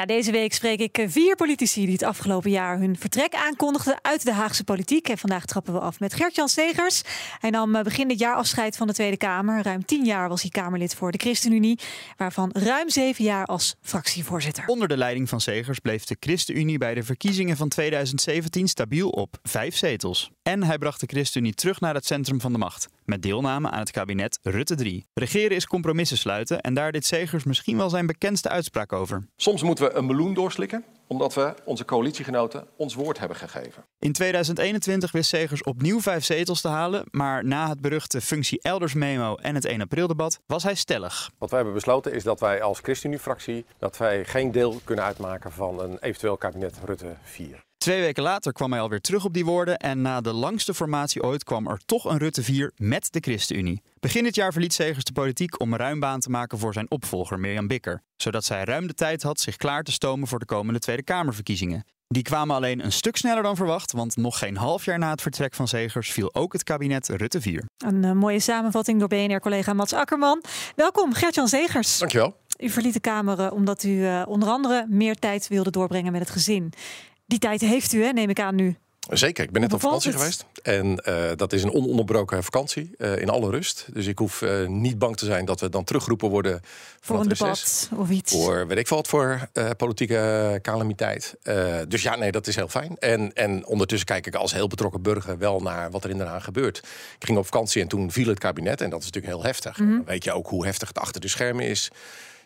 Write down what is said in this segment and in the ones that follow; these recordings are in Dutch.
Ja, deze week spreek ik vier politici die het afgelopen jaar hun vertrek aankondigden uit de Haagse politiek. En vandaag trappen we af met Gert-Jan Segers. Hij nam eh, begin dit jaar afscheid van de Tweede Kamer. Ruim tien jaar was hij Kamerlid voor de ChristenUnie, waarvan ruim zeven jaar als fractievoorzitter. Onder de leiding van Segers bleef de ChristenUnie bij de verkiezingen van 2017 stabiel op vijf zetels. En hij bracht de ChristenUnie terug naar het centrum van de macht, met deelname aan het kabinet Rutte 3. Regeren is compromissen sluiten en daar dit Segers misschien wel zijn bekendste uitspraak over. Soms moeten we een meloen doorslikken, omdat we onze coalitiegenoten ons woord hebben gegeven. In 2021 wist Segers opnieuw vijf zetels te halen, maar na het beruchte functie elders memo en het 1 april debat was hij stellig. Wat wij hebben besloten is dat wij als ChristenUnie-fractie dat wij geen deel kunnen uitmaken van een eventueel kabinet Rutte 4. Twee weken later kwam hij alweer terug op die woorden en na de langste formatie ooit kwam er toch een Rutte 4 met de ChristenUnie. Begin dit jaar verliet Segers de politiek om ruim baan te maken voor zijn opvolger Mirjam Bikker, zodat zij ruim de tijd had zich klaar te stomen voor de komende Tweede Kamerverkiezingen. Die kwamen alleen een stuk sneller dan verwacht, want nog geen half jaar na het vertrek van Zegers viel ook het kabinet Rutte 4. Een uh, mooie samenvatting door BNR-collega Mats Akkerman. Welkom, Gertjan Zegers. Dankjewel. U verliet de Kamer uh, omdat u uh, onder andere meer tijd wilde doorbrengen met het gezin. Die tijd heeft u, hè, neem ik aan nu. Zeker, ik ben net op vakantie geweest. En uh, dat is een ononderbroken vakantie, uh, in alle rust. Dus ik hoef uh, niet bang te zijn dat we dan teruggeroepen worden voor een debat of iets. Voor weet ik wat voor politieke calamiteit. dus ja, nee, dat is heel fijn. En, en ondertussen kijk ik als heel betrokken burger wel naar wat er in Den Haag gebeurt. Ik ging op vakantie en toen viel het kabinet. En dat is natuurlijk heel heftig. Mhm. Mm -hmm. Dan weet je ook hoe heftig het achter de schermen is.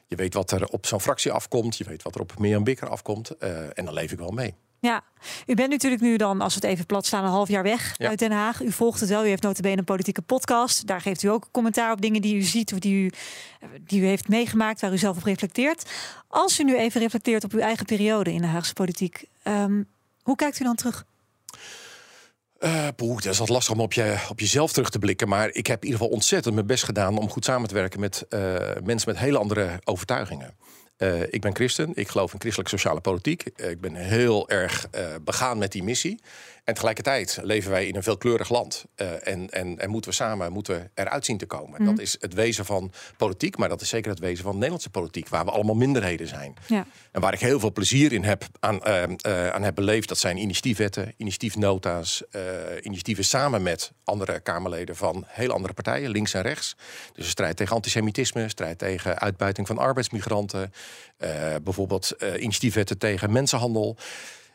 Je weet wat er op zo'n fractie afkomt. Je weet wat er op Mirjam Bikker afkomt. en dan leef ik wel mee. Ja, u bent natuurlijk nu dan, als we het even plat slaan, een half jaar weg ja. uit Den Haag. U volgt het wel, u heeft notabene een politieke podcast. Daar geeft u ook commentaar op dingen die u ziet of die u, die u heeft meegemaakt, waar u zelf op reflecteert. Als u nu even reflecteert op uw eigen periode in de Haagse politiek, um, hoe kijkt u dan terug? Uh, boe, dat is wat lastig om op, je, op jezelf terug te blikken. Maar ik heb in ieder geval ontzettend mijn best gedaan om goed samen te werken met uh, mensen met hele andere overtuigingen. Uh, ik ben christen, ik geloof in christelijke sociale politiek. Uh, ik ben heel erg uh, begaan met die missie. En tegelijkertijd leven wij in een veelkleurig land. en, en, en moeten we samen moeten eruit zien te komen. Mm. Dat is het wezen van politiek, maar dat is zeker het wezen van Nederlandse politiek, waar we allemaal minderheden zijn. Ja. En waar ik heel veel plezier in heb aan, aan heb beleefd, dat zijn initiatiefwetten, initiatiefnota's, initiatieven samen met andere Kamerleden van heel andere partijen, links en rechts. Dus een strijd tegen antisemitisme, strijd tegen uitbuiting van arbeidsmigranten. Uh, bijvoorbeeld uh, initiatiefwetten tegen mensenhandel.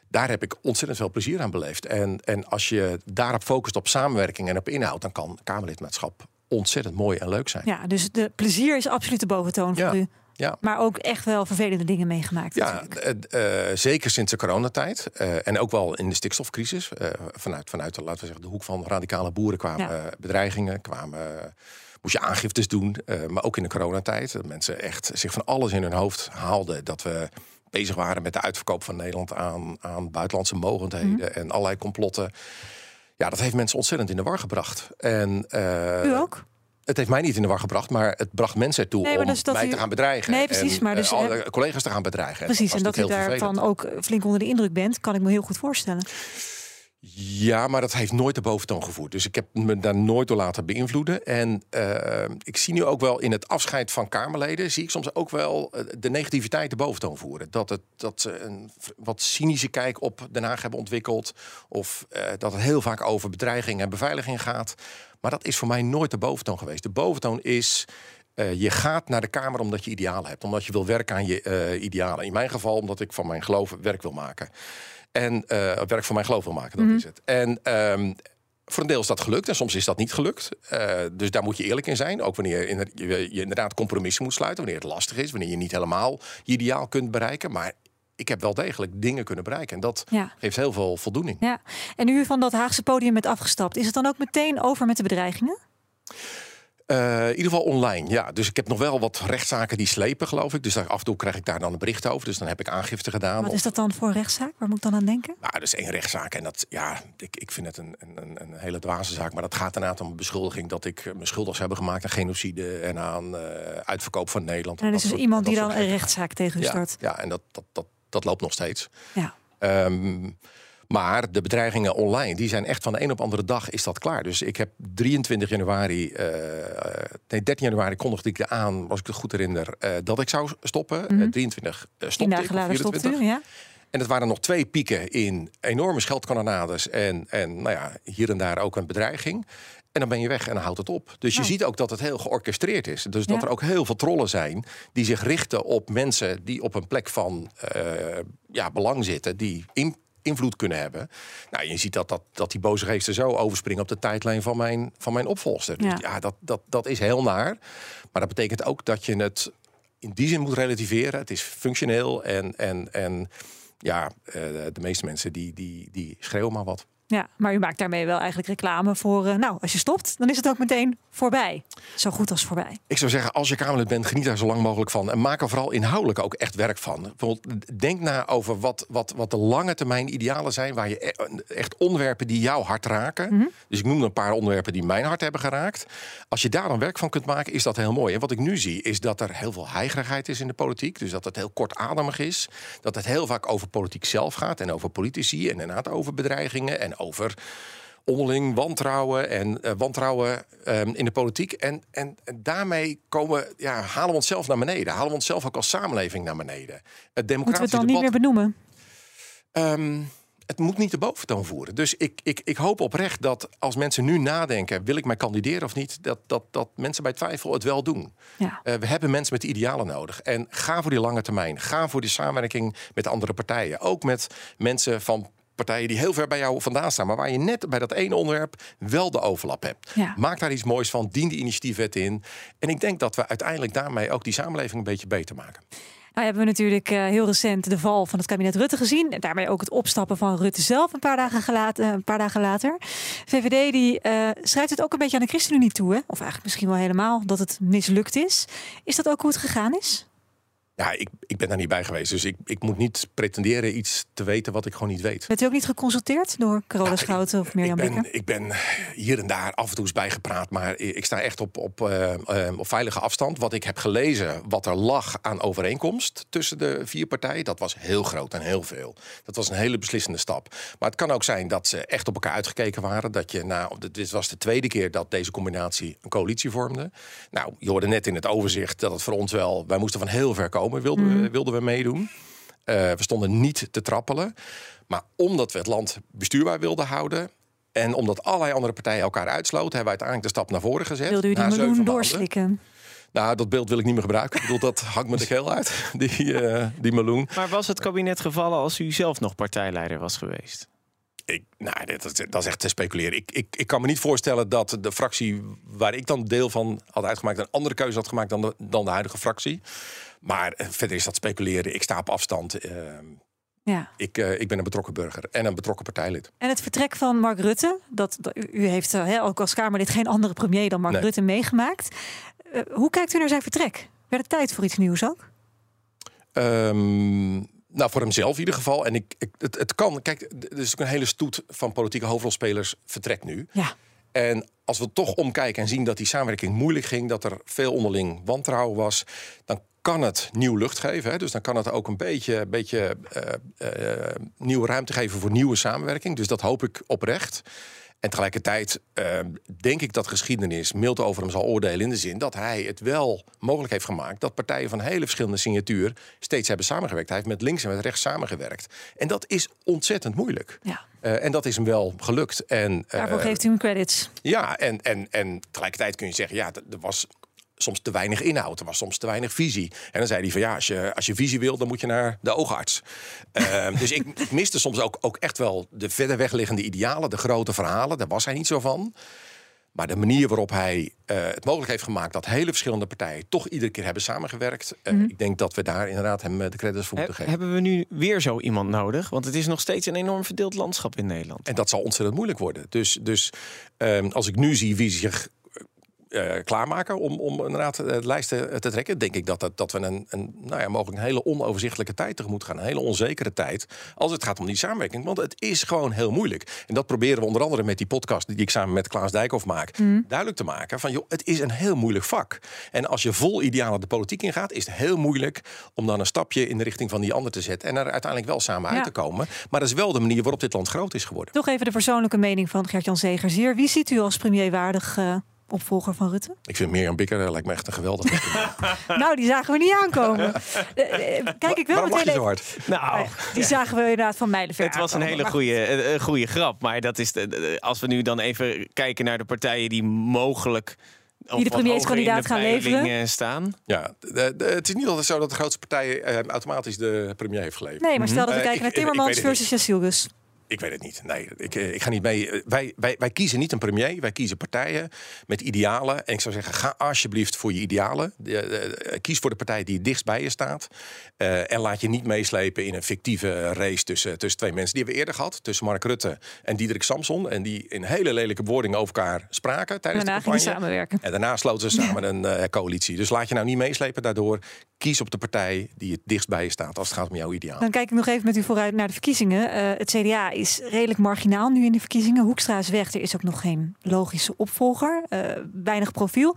Daar heb ik ontzettend veel plezier aan beleefd. En, en als je daarop focust op samenwerking en op inhoud, dan kan Kamerlidmaatschap ontzettend mooi en leuk zijn. Ja, dus de plezier is absoluut de boventoon voor u. Ja. Maar ook echt wel vervelende dingen meegemaakt. Ja, uh, zeker sinds de coronatijd. Uh, en ook wel in de stikstofcrisis. vanuit, vanuit de, laten we zeggen, de hoek van radicale boeren kwamen ja. bedreigingen, kwamen moest je aangiftes doen. Maar ook in de coronatijd. Dat mensen echt zich van alles in hun hoofd haalden. Dat we bezig waren met de uitverkoop van Nederland aan, aan buitenlandse mogendheden. Mm. En allerlei complotten. Ja, dat heeft mensen ontzettend in de war gebracht. En, U ook? Het heeft mij niet in de war gebracht, maar het bracht mensen ertoe nee, om dus mij u... te gaan bedreigen. Nee, precies. En, maar dus, uh, collega's te gaan bedreigen. Precies, en dat, en dat u daarvan ook flink onder de indruk bent, kan ik me heel goed voorstellen. Ja, maar dat heeft nooit de boventoon gevoerd. Dus ik heb me daar nooit door laten beïnvloeden. En uh, ik zie nu ook wel in het afscheid van Kamerleden... zie ik soms ook wel de negativiteit de boventoon voeren. Dat, het, dat ze een wat cynische kijk op Den Haag hebben ontwikkeld... of uh, dat het heel vaak over bedreiging en beveiliging gaat. Maar dat is voor mij nooit de boventoon geweest. De boventoon is... Uh, je gaat naar de Kamer omdat je idealen hebt. Omdat je wil werken aan je uh, idealen. In mijn geval omdat ik van mijn geloof werk wil maken. En uh, werk van mijn geloof wil maken, dat mm -hmm. is het. En um, voor een deel is dat gelukt en soms is dat niet gelukt. Dus daar moet je eerlijk in zijn. Ook wanneer je, inderdaad compromissen moet sluiten. Wanneer het lastig is. Wanneer je niet helemaal je ideaal kunt bereiken. Maar ik heb wel degelijk dingen kunnen bereiken. En dat ja. geeft heel veel voldoening. Ja. En nu u van dat Haagse podium bent afgestapt. Is het dan ook meteen over met de bedreigingen? Uh, in ieder geval online, ja. Dus ik heb nog wel wat rechtszaken die slepen, geloof ik. Dus daar, af en toe krijg ik daar dan een bericht over. Dus dan heb ik aangifte gedaan. Wat is dat dan voor een rechtszaak? Waar moet ik dan aan denken? Nou, dat is één rechtszaak. En dat, ja, ik, ik vind het een, een, een hele dwaze zaak. Maar dat gaat inderdaad om een beschuldiging dat ik me schuldig hebben gemaakt aan genocide en aan uh, uitverkoop van Nederland. En er is dus iemand die dan een rechtszaak tegen u ja, start. Ja, en dat, dat, dat, dat loopt nog steeds. Ja. Um, Maar de bedreigingen online, die zijn echt van de een op andere dag is dat klaar. Dus ik heb 23 januari, uh, nee 13 januari kondigde ik aan, als ik het goed herinner, uh, dat ik zou stoppen. Mm -hmm. 23 uh, stopte ik, 24. ja. En het waren nog twee pieken in enorme scheldkanonades en, en nou ja, hier en daar ook een bedreiging. En dan ben je weg en dan houdt het op. Dus je ziet ook dat het heel georchestreerd is. Dus dat er ook heel veel trollen zijn die zich richten op mensen die op een plek van uh, ja, belang zitten, die in, invloed kunnen hebben. Nou, je ziet dat, dat, dat die boze geesten zo overspringen op de tijdlijn van mijn, van mijn opvolster. Ja. Ja, dat, dat, dat is heel naar. Maar dat betekent ook dat je het in die zin moet relativeren. Het is functioneel en, en, en ja, de meeste mensen die, die, die schreeuwen maar wat. Ja, maar u maakt daarmee wel eigenlijk reclame voor. Uh, nou, als je stopt, dan is het ook meteen voorbij. Zo goed als voorbij. Ik zou zeggen, als je Kamerlid bent, geniet daar zo lang mogelijk van. En maak er vooral inhoudelijk ook echt werk van. Bijvoorbeeld, denk na over wat, wat, wat de lange termijn idealen zijn. Waar je echt onderwerpen die jouw hart raken. Mm -hmm. Dus ik noem een paar onderwerpen die mijn hart hebben geraakt. Als je daar dan werk van kunt maken, is dat heel mooi. En wat ik nu zie, is dat er heel veel heigerigheid is in de politiek. Dus dat het heel kortademig is. Dat het heel vaak over politiek zelf gaat. En over politici. En inderdaad over bedreigingen. En over onderling wantrouwen en uh, wantrouwen um, in de politiek. En, en, en, daarmee komen, ja, halen we onszelf naar beneden. Halen we onszelf ook als samenleving naar beneden. Het democratische Moeten we het dan debat, niet meer benoemen? Um, het moet niet de boventoon voeren. Dus ik, ik, ik hoop oprecht dat als mensen nu nadenken... wil ik mij kandideren of niet... dat, dat, dat mensen bij twijfel het wel doen. Ja. Uh, we hebben mensen met idealen nodig. En ga voor die lange termijn. Ga voor die samenwerking met andere partijen. Ook met mensen van partijen die heel ver bij jou vandaan staan, maar waar je net bij dat ene onderwerp wel de overlap hebt. Ja. Maak daar iets moois van, dien die initiatiefwet in. En ik denk dat we uiteindelijk daarmee ook die samenleving een beetje beter maken. Nou hebben we natuurlijk uh, heel recent de val van het kabinet Rutte gezien. En daarmee ook het opstappen van Rutte zelf een paar dagen, gelaten, een paar dagen later. VVD die, uh, schrijft het ook een beetje aan de ChristenUnie toe. Hè? Of eigenlijk misschien wel helemaal dat het mislukt is. Is dat ook hoe het gegaan is? Ja, ik, ik ben daar niet bij geweest. Dus ik, ik moet niet pretenderen iets te weten wat ik gewoon niet weet. Bent u ook niet geconsulteerd door Carola Schouten of Mirjam ik ben, Ik ben hier en daar af en toe eens bijgepraat. Maar ik sta echt op, op, uh, uh, op veilige afstand. Wat ik heb gelezen, wat er lag aan overeenkomst tussen de vier partijen... dat was heel groot en heel veel. Dat was een hele beslissende stap. Maar het kan ook zijn dat ze echt op elkaar uitgekeken waren. Dat je, nou, dit was de tweede keer dat deze combinatie een coalitie vormde. Nou, je hoorde net in het overzicht dat het voor ons wel... wij moesten van heel ver komen wilden, mm. we, wilden we meedoen. Uh, we stonden niet te trappelen. Maar omdat we het land bestuurbaar wilden houden... en omdat allerlei andere partijen elkaar uitsloten... hebben we uiteindelijk de stap naar voren gezet. Wilde u die meloen doorslikken? Nou, dat beeld wil ik niet meer gebruiken. Ik bedoel, dat hangt me de keel uit, die, uh, die meloen. Maar was het kabinet gevallen als u zelf nog partijleider was geweest? Ik, nou, dat, dat, is echt te speculeren. Ik, ik, ik kan me niet voorstellen dat de fractie waar ik dan deel van had uitgemaakt... een andere keuze had gemaakt dan de, dan de huidige fractie. Maar eh, verder is dat speculeren. Ik sta op afstand. Uh, ja. ik, uh, ik ben een betrokken burger en een betrokken partijlid. En het vertrek van Mark Rutte, dat, dat u heeft uh, ook als Kamerlid geen andere premier dan Mark nee. Rutte meegemaakt. hoe kijkt u naar zijn vertrek? Werd het tijd voor iets nieuws ook? Um, nou, voor hemzelf in ieder geval. En ik, ik het, het, kan. Kijk, er is ook een hele stoet van politieke hoofdrolspelers vertrekt nu. Ja. En als we toch omkijken en zien dat die samenwerking moeilijk ging, dat er veel onderling wantrouwen was, dan kan het nieuw lucht geven. Hè? Dus dan kan het ook een beetje, beetje uh, uh, nieuwe ruimte geven voor nieuwe samenwerking. Dus dat hoop ik oprecht. En tegelijkertijd uh, denk ik dat geschiedenis mild over hem zal oordelen in de zin dat hij het wel mogelijk heeft gemaakt dat partijen van hele verschillende signatuur steeds hebben samengewerkt. Hij heeft met links en met rechts samengewerkt. En dat is ontzettend moeilijk. Ja. Uh, en dat is hem wel gelukt. En, Daarvoor geeft u hem credits. Ja, en, en, en tegelijkertijd kun je zeggen, ja, er was soms te weinig inhoud. Er was soms te weinig visie. En dan zei hij van ja, als je, als je visie wil, dan moet je naar de oogarts. uh, dus ik, ik, miste soms ook, ook echt wel de verder wegliggende idealen, de grote verhalen. Daar was hij niet zo van. Maar de manier waarop hij uh, het mogelijk heeft gemaakt dat hele verschillende partijen toch iedere keer hebben samengewerkt. Uh, mm -hmm. Ik denk dat we daar inderdaad hem de credits voor moeten geven. Hebben we nu weer zo iemand nodig? Want het is nog steeds een enorm verdeeld landschap in Nederland. En dat zal ontzettend moeilijk worden. Dus, dus uh, als ik nu zie wie zich eh, klaarmaken om, om inderdaad uh, lijsten te trekken, denk ik dat, dat, dat we een, een, nou ja, mogelijk een hele onoverzichtelijke tijd tegemoet gaan. Een hele onzekere tijd als het gaat om die samenwerking. Want het is gewoon heel moeilijk. En dat proberen we onder andere met die podcast die ik samen met Klaas Dijkhoff maak, Mm. duidelijk te maken van joh, het is een heel moeilijk vak. En als je vol idealen de politiek ingaat, is het heel moeilijk om dan een stapje in de richting van die ander te zetten en er uiteindelijk wel samen Ja. uit te komen. Maar dat is wel de manier waarop dit land groot is geworden. Toch even de persoonlijke mening van Gert-Jan Segers hier. Wie ziet u als premierwaardig eh, opvolger van Rutte? Ik vind Mirjam Bikker eh, lijkt me echt een geweldig. nou, die zagen we niet aankomen. Eh, eh, Kijk, ik je meteen zo even- hard? Nou, Die zagen we inderdaad van mijlenver het was een hele goede, goede grap. Maar dat is de, als we nu dan even kijken naar de partijen die mogelijk. of de premierskandidaat gaan leveren. staan. Ja, de- de- het is niet altijd zo dat de grootste partij eh, automatisch de premier heeft geleverd. Nee, maar stel dat we Eh, kijken ik- naar ik- ik Timmermans weet het versus. Ik weet het niet. Nee, ik, eh, ik ga niet mee. Eh, Wij, wij, wij kiezen niet een premier. Wij kiezen partijen met idealen. En ik zou zeggen, ga alsjeblieft voor je idealen. De- de- kies voor de partij die het dichtst bij je staat. Eh, en laat je niet meeslepen in een fictieve race tussen, tussen twee mensen. Die hebben we eerder gehad. Tussen Mark Rutte en Diederik Samson. En die in hele lelijke bewoordingen over elkaar spraken tijdens Daarna de gingen campagne. samenwerken. En daarna sloten ze samen een eh, coalitie. Dus laat je nou niet meeslepen daardoor. Kies op de partij die het dichtst bij je staat als het gaat om jouw ideaal. Dan kijk ik nog even met u vooruit naar de verkiezingen. Eh, het CDA is redelijk marginaal nu in de verkiezingen. Hoekstra is weg. Er is ook nog geen logische opvolger. Eh, weinig profiel.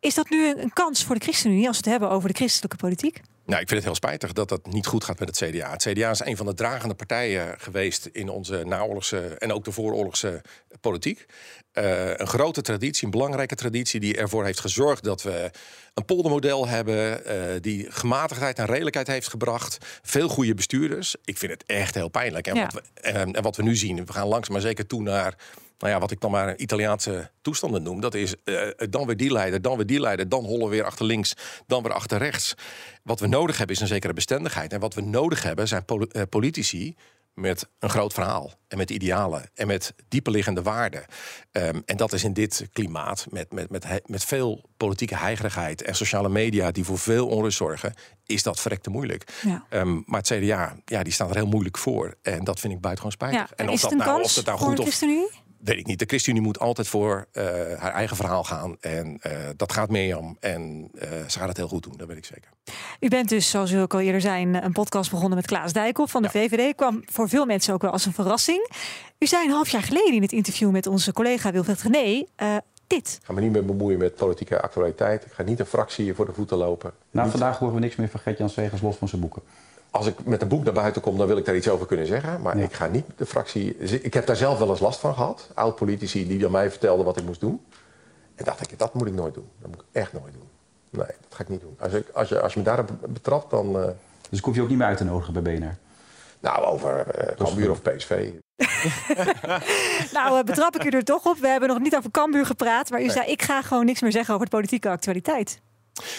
Is dat nu een, een kans voor de ChristenUnie als we het hebben over de christelijke politiek? Nou, ik vind het heel spijtig dat dat niet goed gaat met het CDA. Het CDA is een van de dragende partijen geweest in onze naoorlogse en ook de vooroorlogse politiek. Eh, een grote traditie, een belangrijke traditie die ervoor heeft gezorgd dat we een poldermodel hebben, eh, die gematigdheid en redelijkheid heeft gebracht. Veel goede bestuurders. Ik vind het echt heel pijnlijk. En, Ja. wat, we, eh, en wat we nu zien, we gaan langzaam maar zeker toe naar nou ja, wat ik dan maar Italiaanse toestanden noem. Dat is eh, dan weer die leider, dan weer die leider, dan hollen we weer achter links, dan weer achter rechts. Wat we nodig hebben is een zekere bestendigheid. En wat we nodig hebben zijn eh, politici met een groot verhaal en met idealen en met dieperliggende waarden. Ehm, en dat is in dit klimaat met, met, met, met veel politieke heigerigheid en sociale media die voor veel onrust zorgen, is dat verrekte moeilijk. Ja. Ehm, maar het CDA, ja, die staat er heel moeilijk voor. En dat vind ik buitengewoon spijtig. Ja. En En of is dat het een nou, kans of dat nou goed of? Weet ik niet. De ChristenUnie moet altijd voor eh, haar eigen verhaal gaan. En eh, dat gaat Mirjam. En eh, ze gaat het heel goed doen, dat weet ik zeker. U bent dus, zoals u ook al eerder zei, een podcast begonnen met Klaas Dijkhoff van de VVD. Kwam voor veel mensen ook wel als een verrassing. U zei een half jaar geleden in het interview met onze collega Wilfred Gené eh, dit. Ik ga me niet meer bemoeien met politieke actualiteit. Ik ga niet een fractie voor de voeten lopen. Nou, Niet- vandaag horen we niks meer van Gert-Jan Segers los van zijn boeken. Als ik met een boek naar buiten kom, dan wil ik daar iets over kunnen zeggen. Maar Ja. ik ga niet de fractie... Ik heb daar zelf wel eens last van gehad. Oud-politici die aan mij vertelden wat ik moest doen. En dacht ik, dat moet ik nooit doen. Dat moet ik echt nooit doen. Nee, dat ga ik niet doen. Als, ik, als, je, als je me daarop betrapt, dan... eh, Dus ik hoef je ook niet meer uit te nodigen bij BNR. nou, over uh, Cambuur of PSV. Nou, eh, betrap ik u er toch op. We hebben nog niet over Cambuur gepraat. Maar u zei, ik ga gewoon niks meer zeggen over de politieke actualiteit.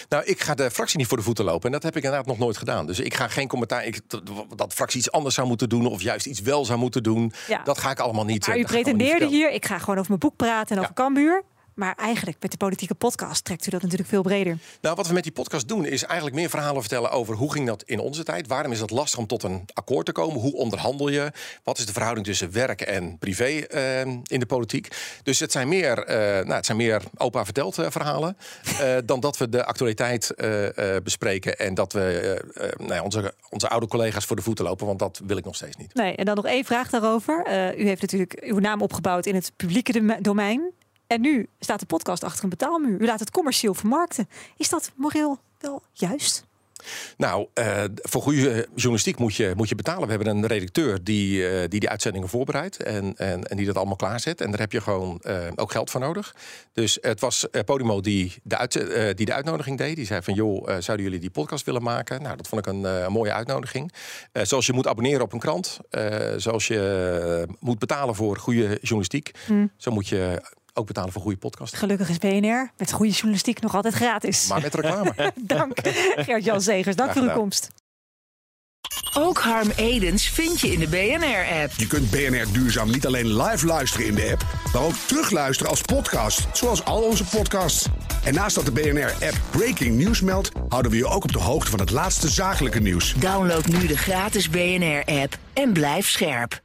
Nou, ik ga de fractie niet voor de voeten lopen. En dat heb ik inderdaad nog nooit gedaan. Dus ik ga geen commentaar. Ik, dat, fractie iets anders zou moeten doen. Of juist iets wel zou moeten doen. Ja. Dat ga ik allemaal niet. Maar eh, u pretendeerde hier, ik ga gewoon over mijn boek praten en over Cambuur. Maar eigenlijk met de politieke podcast trekt u dat natuurlijk veel breder. Nou, wat we met die podcast doen is eigenlijk meer verhalen vertellen over hoe ging dat in onze tijd. Waarom is het lastig om tot een akkoord te komen? Hoe onderhandel je? Wat is de verhouding tussen werk en privé eh, in de politiek? Dus het zijn meer, eh, nou, het zijn meer opa verteld eh, verhalen. dan dat we de actualiteit bespreken. En dat we nou ja, onze, onze oude collega's voor de voeten lopen. Want dat wil ik nog steeds niet. Nee, en dan nog één vraag daarover. U heeft natuurlijk uw naam opgebouwd in het publieke dome- domein. En nu staat de podcast achter een betaalmuur. U laat het commercieel vermarkten. Is dat moreel wel juist? Nou, eh, voor goede journalistiek moet je, moet je betalen. We hebben een redacteur die eh, die, die uitzendingen voorbereidt en, en, en die dat allemaal klaarzet. En daar heb je gewoon eh, ook geld voor nodig. Dus het was Podimo die de, uit, die de uitnodiging deed. Die zei van, joh, zouden jullie die podcast willen maken? Nou, dat vond ik een mooie uitnodiging. Zoals je moet abonneren op een krant. zoals je moet betalen voor goede journalistiek. Zo moet je ook betalen voor goede podcast. Gelukkig is BNR met goede journalistiek nog altijd gratis. Maar met reclame. Dank Gert-Jan Zegers. Dank voor uw komst. Ook Harm Edens vind je in de BNR-app. Je kunt BNR Duurzaam niet alleen live luisteren in de app, maar ook terugluisteren als podcast, zoals al onze podcasts. En naast dat de BNR-app Breaking News meldt, houden we je ook op de hoogte van het laatste zakelijke nieuws. Download nu de gratis BNR-app en blijf scherp.